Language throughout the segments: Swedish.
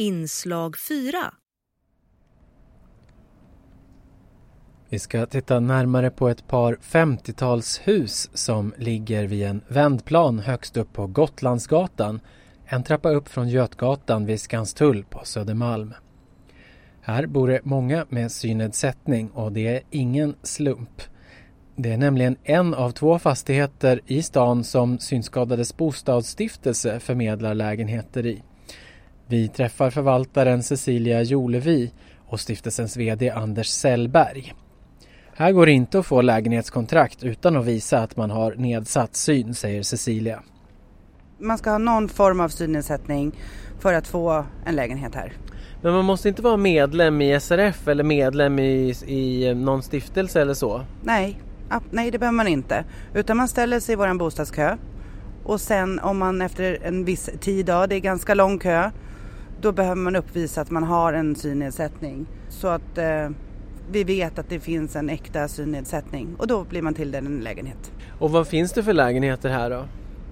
Inslag 4 Vi ska titta närmare på ett par 50-talshus som ligger vid en vändplan högst upp på Gotlandsgatan, en trappa upp från Götgatan vid Skanstull på Södermalm. Här bor det många med synnedsättning och det är ingen slump. Det är nämligen en av två fastigheter i stan som Synskadades bostadsstiftelse förmedlar lägenheter i. Vi träffar förvaltaren Cecilia Jolevi och stiftelsens VD Anders Sellberg. Här går det inte att få lägenhetskontrakt utan att visa att man har nedsatt syn, säger Cecilia. Man ska ha någon form av synnedsättning för att få en lägenhet här. Men man måste inte vara medlem i SRF eller medlem i, i någon stiftelse eller så? Nej, nej det behöver man inte. Utan man ställer sig i vår bostadskö och sen om man efter en viss tid, då, det är ganska lång kö, då behöver man uppvisa att man har en synnedsättning. Så att eh, vi vet att det finns en äkta synnedsättning och då blir man tilldelad en lägenhet. Och vad finns det för lägenheter här då?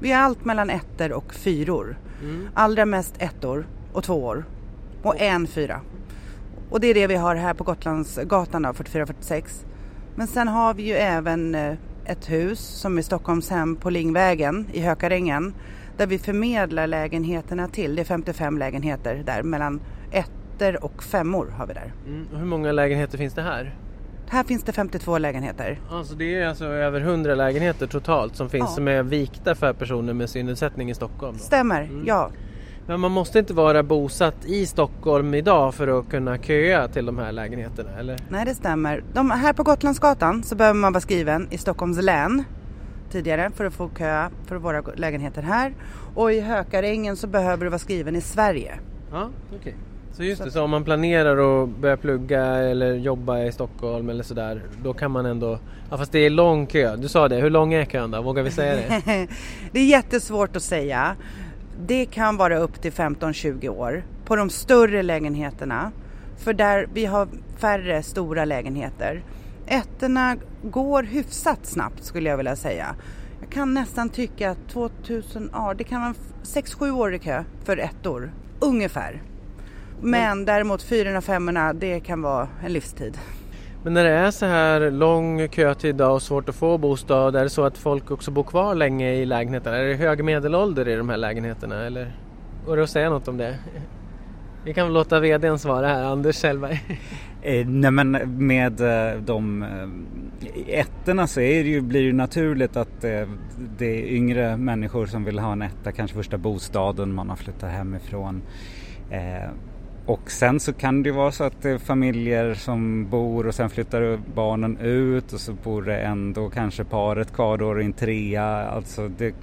Vi har allt mellan ettor och fyror. Mm. Allra mest ettor och tvåor och en fyra. Och det är det vi har här på Gotlandsgatan 4446. Men sen har vi ju även eh, ett hus som är Stockholmshem på Lingvägen i Hökarängen där vi förmedlar lägenheterna till. Det är 55 lägenheter där mellan ettor och femmor har vi där. Mm. Och hur många lägenheter finns det här? Här finns det 52 lägenheter. Alltså det är alltså över 100 lägenheter totalt som finns ja. som är vikta för personer med synnedsättning i Stockholm? Då. Stämmer, mm. ja. Men man måste inte vara bosatt i Stockholm idag för att kunna köa till de här lägenheterna eller? Nej det stämmer. De, här på Gotlandsgatan så behöver man vara skriven i Stockholms län tidigare för att få köa för våra lägenheter här. Och i Hökarängen så behöver du vara skriven i Sverige. Ja, okej. Okay. Så just så. det, så om man planerar att börja plugga eller jobba i Stockholm eller sådär, då kan man ändå, ja fast det är lång kö, du sa det, hur lång är kön då? Vågar vi säga det? det är jättesvårt att säga. Det kan vara upp till 15-20 år på de större lägenheterna. För där vi har färre stora lägenheter. Ettorna går hyfsat snabbt skulle jag vilja säga. Jag kan nästan tycka att 2000, ja det kan vara 6-7 år i kö för ettor. Ungefär. Men däremot fyrorna och femmorna det kan vara en livstid. Men när det är så här lång kötid och svårt att få bostad, är det så att folk också bor kvar länge i lägenheterna? Är det hög medelålder i de här lägenheterna eller går det att säga något om det? Vi kan väl låta VDn svara här, Anders Kjellberg. Eh, nej men med eh, de eh, ettorna så är det ju, blir det ju naturligt att eh, det är yngre människor som vill ha en etta, kanske första bostaden, man har flyttat hemifrån. Eh, Eh, och sen så kan det ju vara så att det är familjer som bor och sen flyttar barnen ut och så bor det ändå kanske paret kvar då i en trea. Alltså det,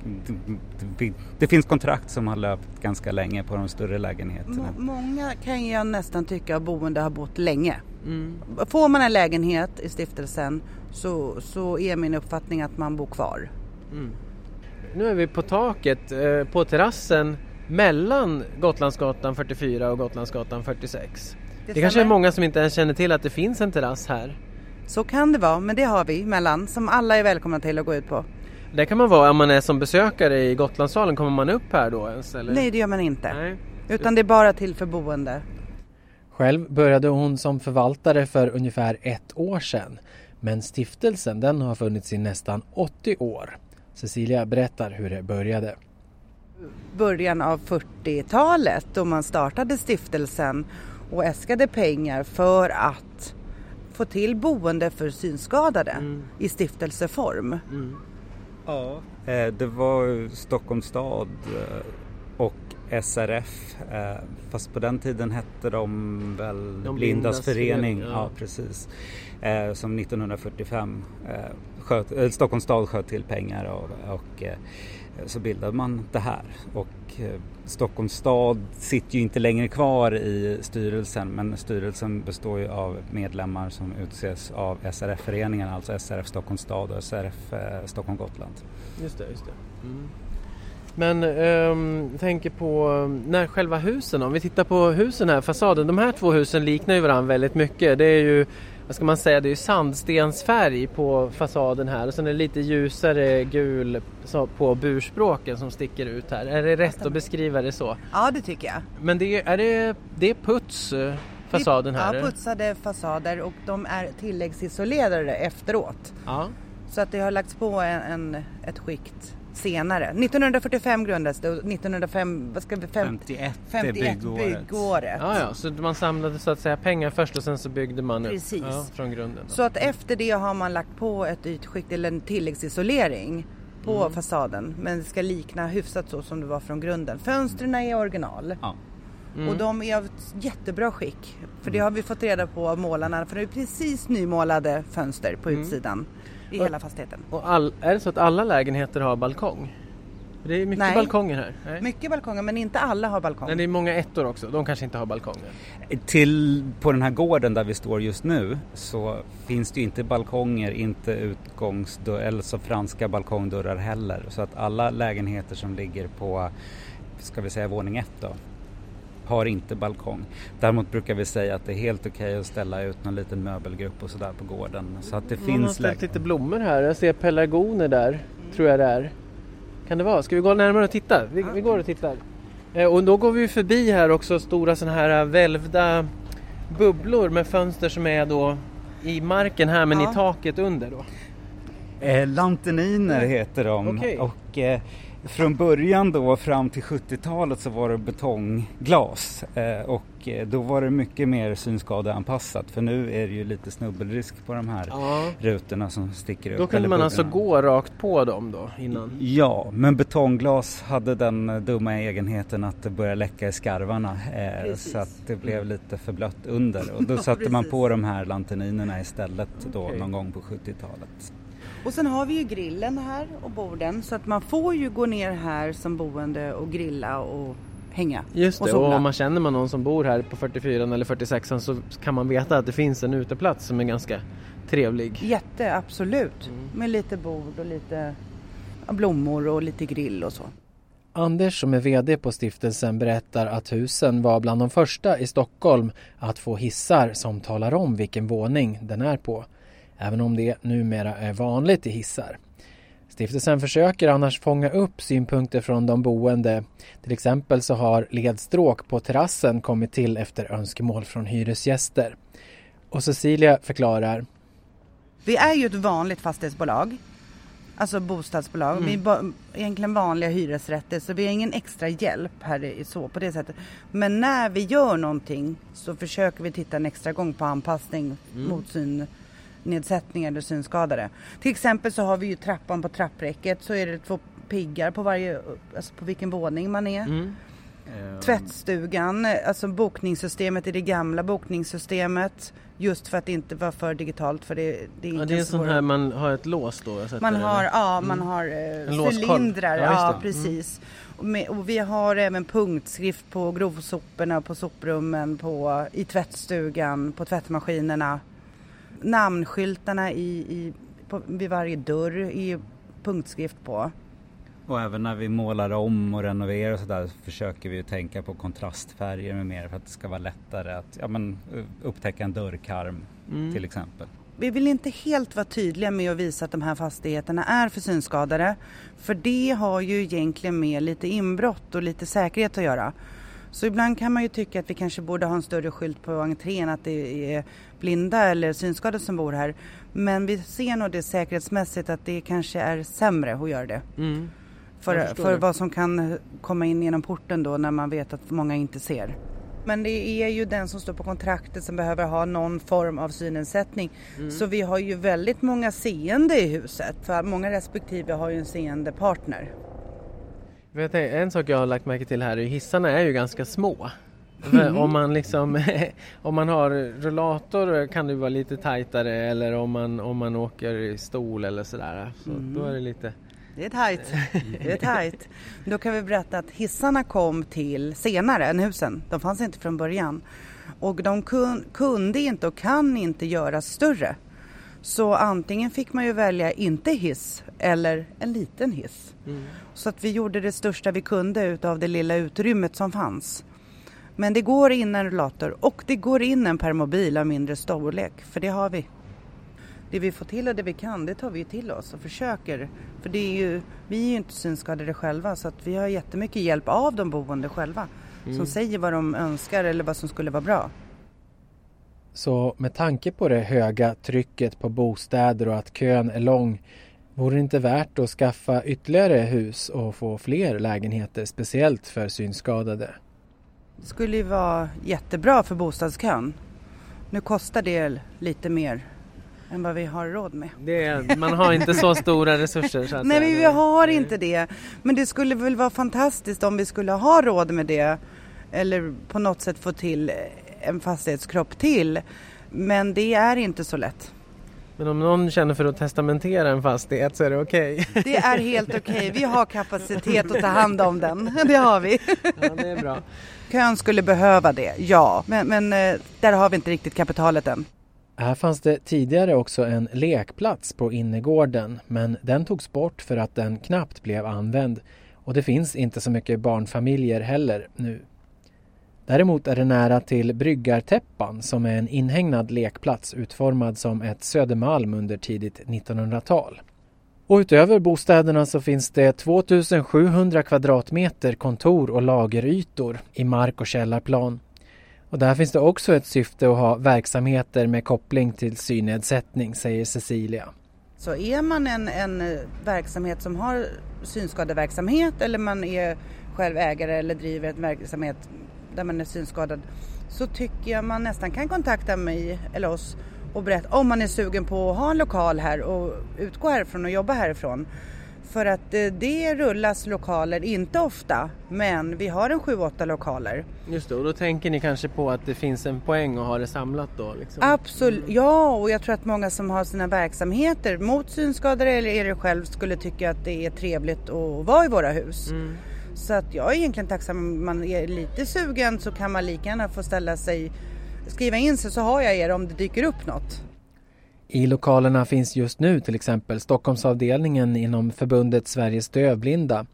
det, det, finns kontrakt som har löpt ganska länge på de större lägenheterna. många kan jag nästan tycka boende har bott länge. Mm. Får man en lägenhet i stiftelsen så, så är min uppfattning att man bor kvar. Mm. Nu är vi på taket, eh, på terrassen mellan Gotlandsgatan 44 och Gotlandsgatan 46. Det, det kanske är många som inte ens känner till att det finns en terrass här. Så kan det vara, men det har vi mellan som alla är välkomna till att gå ut på. Det kan man vara om man är som besökare i Gotlandssalen. Kommer man upp här då ens? Eller? Nej, det gör man inte. Nej. Utan det är bara till för boende. Själv började hon som förvaltare för ungefär ett år sedan. Men stiftelsen den har funnits i nästan 80 år. Cecilia berättar hur det började början av 40-talet då man startade stiftelsen och äskade pengar för att få till boende för synskadade mm. i stiftelseform. Mm. Ja, eh, det var Stockholms stad eh, och SRF, eh, fast på den tiden hette de väl de Blindas förening. Ja. ja. precis. Som 1945 sköt, eh, Stockholms stad sköt till pengar och, och Eh, så bildade man det här och eh, Stockholms stad sitter ju inte längre kvar i styrelsen men styrelsen består ju av medlemmar som utses av SRF-föreningen, alltså SRF Stockholms stad och SRF eh, Stockholm Gotland. Just det, just det. Mm. Men um, tänker på när själva husen, om vi tittar på husen här, fasaden, de här två husen liknar ju varandra väldigt mycket. Det är ju vad ska man säga, det är ju sandstensfärg på fasaden här och sen är det lite ljusare gul på burspråken som sticker ut här. Är det rätt att beskriva det så? Ja det tycker jag. Men det är, är det, det är puts eh, fasaden här? Ja, putsade fasader och de är tilläggsisolerade efteråt. Ja. Så att det har lagts på en, en ett skikt senare. 1945 grundades det och 1905, vad ska vi, 51, 51 byggåret. byggåret. Ja, ja, så man samlade så att säga pengar först och sen så byggde man Precis. upp ja, från grunden. Då. Så att efter det har man lagt på ett ytskikt eller en tilläggsisolering på mm. fasaden. Men det ska likna hyfsat så som det var från grunden. Fönstren är original. Ja. Mm. Och de är av jättebra skick. För det har vi fått reda på av målarna. För det är precis nymålade fönster på mm. I och, hela fastigheten. Och all, är det så att alla lägenheter har balkong? Det är mycket Nej. balkonger här. Nej. Mycket balkonger men inte alla har balkong. Men det är många ettor också, de kanske inte har balkonger. Till, på den här gården där vi står just nu så finns det ju inte balkonger, inte utgångsdörrar, eller så franska balkongdörrar heller. Så att alla lägenheter som ligger på, ska vi säga våning ett då, har inte balkong. Däremot brukar vi säga att det är helt okej okay att ställa ut någon liten möbelgrupp och sådär på gården. Så att det Man finns har ställt lite blommor här. Jag ser pelargoner där, tror jag det är. Kan det vara? Ska vi gå närmare och titta? Vi, vi går och tittar. Eh, och då går vi förbi här också stora sådana här välvda bubblor med fönster som är då i marken här men ja. i taket under då. Eh, lanterniner heter de. Okay. Och, eh, från början då fram till 70-talet så var det betongglas eh, och eh, då var det mycket mer synskadeanpassat för nu är det ju lite snubbelrisk på de här ja. rutorna som sticker ut. Då kunde man alltså gå rakt på dem då innan? Ja, men betongglas hade den eh, dumma egenheten att det började läcka i skarvarna eh, så att det blev mm. lite för blött under och då satte man på de här lanterninerna istället då okay. någon gång på 70-talet. Och sen har vi ju grillen här och borden så att man får ju gå ner här som boende och grilla och hänga Just det, och, och om man känner man någon som bor här på 44 eller 46 så kan man veta att det finns en uteplats som är ganska trevlig. Jätte, absolut. Mm. Med lite bord och lite blommor och lite grill och så. Anders som är VD på stiftelsen berättar att husen var bland de första i Stockholm att få hissar som talar om vilken våning den är på även om det numera är vanligt i hissar. Stiftelsen försöker annars fånga upp synpunkter från de boende. Till exempel så har ledstråk på terrassen kommit till efter önskemål från hyresgäster. Och Cecilia förklarar. Vi är ju ett vanligt fastighetsbolag. Alltså bostadsbolag. Mm. Vi är egentligen vanliga hyresrätter så vi har ingen extra hjälp här så på det sättet. Men när vi gör någonting så försöker vi titta en extra gång på anpassning mm. mot syn nedsättning eller synskadade. Till exempel så har vi ju trappan på trappräcket så är det två piggar på varje, alltså på vilken våning man är. Mm. Ehm. Tvättstugan, alltså bokningssystemet i det gamla bokningssystemet. Just för att det inte var för digitalt för det, det är inte ja, Det är sån här man har ett lås då? Man har, ja, mm. man har eh, cylindrar, ja, ja mm. precis. Mm. Och, med, och, vi har även punktskrift på grovsoporna, på soprummen, på, i tvättstugan, på tvättmaskinerna namnskyltarna i, i, på, vid varje dörr är punktskrift på. Och även när vi målar om och renoverar och sådär försöker vi tänka på kontrastfärger med mer för att det ska vara lättare att ja, men, upptäcka en dörrkarm mm. till exempel. Vi vill inte helt vara tydliga med att visa att de här fastigheterna är för synskadade. För det har ju egentligen med lite inbrott och lite säkerhet att göra. Så ibland kan man ju tycka att vi kanske borde ha en större skylt på entrén att det är blinda eller synskadade som bor här. Men vi ser nog det säkerhetsmässigt att det kanske är sämre att göra det. Mm. För, för vad som kan komma in genom porten då när man vet att många inte ser. Men det är ju den som står på kontraktet som behöver ha någon form av synnedsättning. Mm. Så vi har ju väldigt många seende i huset. För många respektive har ju en seende partner. Vet en sak jag har lagt märke till här är hissarna är ju ganska små. Mm. Om, man liksom, om man har rullator kan det vara lite tajtare eller om man, om man åker i stol eller sådär. Så mm. Då är det lite det är tajt. Det är tajt. Då kan vi berätta att hissarna kom till senare än husen. De fanns inte från början. Och de kun, kunde inte och kan inte göras större. Så antingen fick man ju välja inte hiss eller en liten hiss. Mm. Så att vi gjorde det största vi kunde utav det lilla utrymmet som fanns. Men det går in en rullator och det går in en permobil av mindre storlek, för det har vi. Det vi får till och det vi kan, det tar vi till oss och försöker. För det är ju, vi är ju inte synskadade själva så att vi har jättemycket hjälp av de boende själva. Mm. Som säger vad de önskar eller vad som skulle vara bra. Så med tanke på det höga trycket på bostäder och att kön är lång Vore det inte värt att skaffa ytterligare hus och få fler lägenheter speciellt för synskadade? Det skulle ju vara jättebra för bostadskön. Nu kostar det lite mer än vad vi har råd med. Det, man har inte så stora resurser. Så att Nej, vi har inte det. Men det skulle väl vara fantastiskt om vi skulle ha råd med det. Eller på något sätt få till en fastighetskropp till. Men det är inte så lätt. Men om någon känner för att testamentera en fastighet så är det okej? Okay. Det är helt okej. Okay. Vi har kapacitet att ta hand om den. Det har vi. Ja, det är bra. Kön skulle behöva det, ja. Men, men eh, där har vi inte riktigt kapitalet än. Här fanns det tidigare också en lekplats på innergården men den togs bort för att den knappt blev använd och det finns inte så mycket barnfamiljer heller nu. Däremot är det nära till Bryggartäppan som är en inhägnad lekplats utformad som ett Södermalm under tidigt 1900-tal. Och utöver bostäderna så finns det 2700 kvadratmeter kontor och lagerytor i mark och källarplan. Och där finns det också ett syfte att ha verksamheter med koppling till synnedsättning, säger Cecilia. Så är man en, en eh, verksamhet som har synskadeverksamhet eller man är själv ägare eller driver en verksamhet där man är synskadad så tycker jag man nästan kan kontakta mig eller oss och berätta om man är sugen på att ha en lokal här och utgå härifrån och jobba härifrån. För att eh, det rullas lokaler, inte ofta, men vi har en 7-8 lokaler. Just det, och då tänker ni kanske på att det finns en poäng att ha det samlat då? Liksom. Absolut, ja och jag tror att många som har sina verksamheter mot synskadade eller er själv skulle tycka att det är trevligt att vara i våra hus. Mm. Så att jag är egentligen tacksam om man är lite sugen så kan man lika gärna få ställa sig, skriva in sig så har jag er om det dyker upp något. I lokalerna finns just nu till exempel Stockholmsavdelningen inom förbundet Sveriges dövblinda,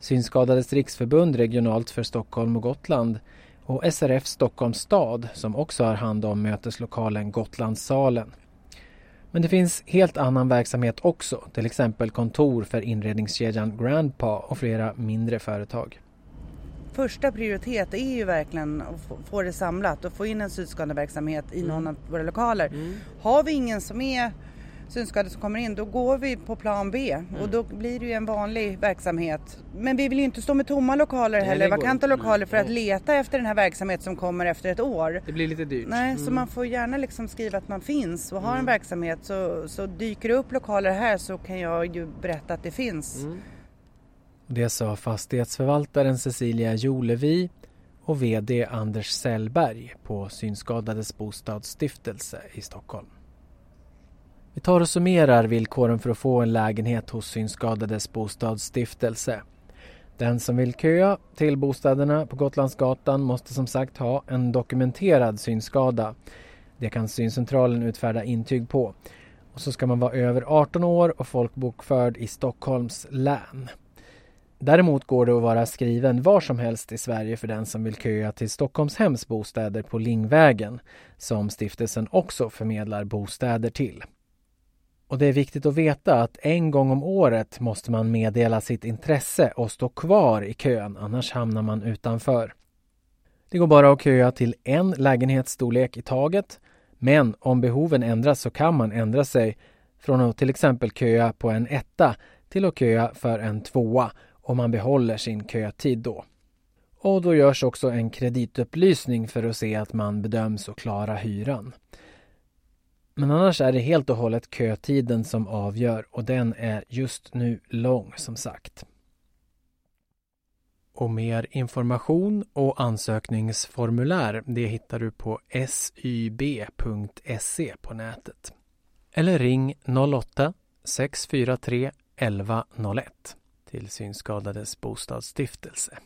Synskadades riksförbund regionalt för Stockholm och Gotland och SRF Stockholms stad som också har hand om möteslokalen Gotlandssalen. Men det finns helt annan verksamhet också, till exempel kontor för inredningskedjan Grandpa och flera mindre företag. Första prioritet är ju verkligen att få det samlat och få in en synskadeverksamhet i mm. någon av våra lokaler. Mm. Har vi ingen som är synskadade som kommer in, då går vi på plan B mm. och då blir det ju en vanlig verksamhet. Men vi vill ju inte stå med tomma lokaler Nej, heller, vakanta lokaler för att leta efter den här verksamheten som kommer efter ett år. Det blir lite dyrt. Nej, mm. så man får gärna liksom skriva att man finns och har en mm. verksamhet. Så, så dyker det upp lokaler här så kan jag ju berätta att det finns. Mm. Det sa fastighetsförvaltaren Cecilia Jolevi och VD Anders Sellberg på Synskadades bostadsstiftelse i Stockholm. Vi tar och summerar villkoren för att få en lägenhet hos Synskadades bostadsstiftelse. Den som vill köa till bostäderna på Gotlandsgatan måste som sagt ha en dokumenterad synskada. Det kan syncentralen utfärda intyg på. Och så ska man vara över 18 år och folkbokförd i Stockholms län. Däremot går det att vara skriven var som helst i Sverige för den som vill köa till Stockholmshems bostäder på Lingvägen som stiftelsen också förmedlar bostäder till. Och det är viktigt att veta att en gång om året måste man meddela sitt intresse och stå kvar i kön, annars hamnar man utanför. Det går bara att köa till en lägenhetsstorlek i taget, men om behoven ändras så kan man ändra sig från att till exempel köa på en etta till att köa för en tvåa om man behåller sin kötid då. Och då görs också en kreditupplysning för att se att man bedöms att klara hyran. Men annars är det helt och hållet kötiden som avgör och den är just nu lång som sagt. Och mer information och ansökningsformulär det hittar du på syb.se på nätet. Eller ring 08-643 1101 till Synskadades bostadsstiftelse.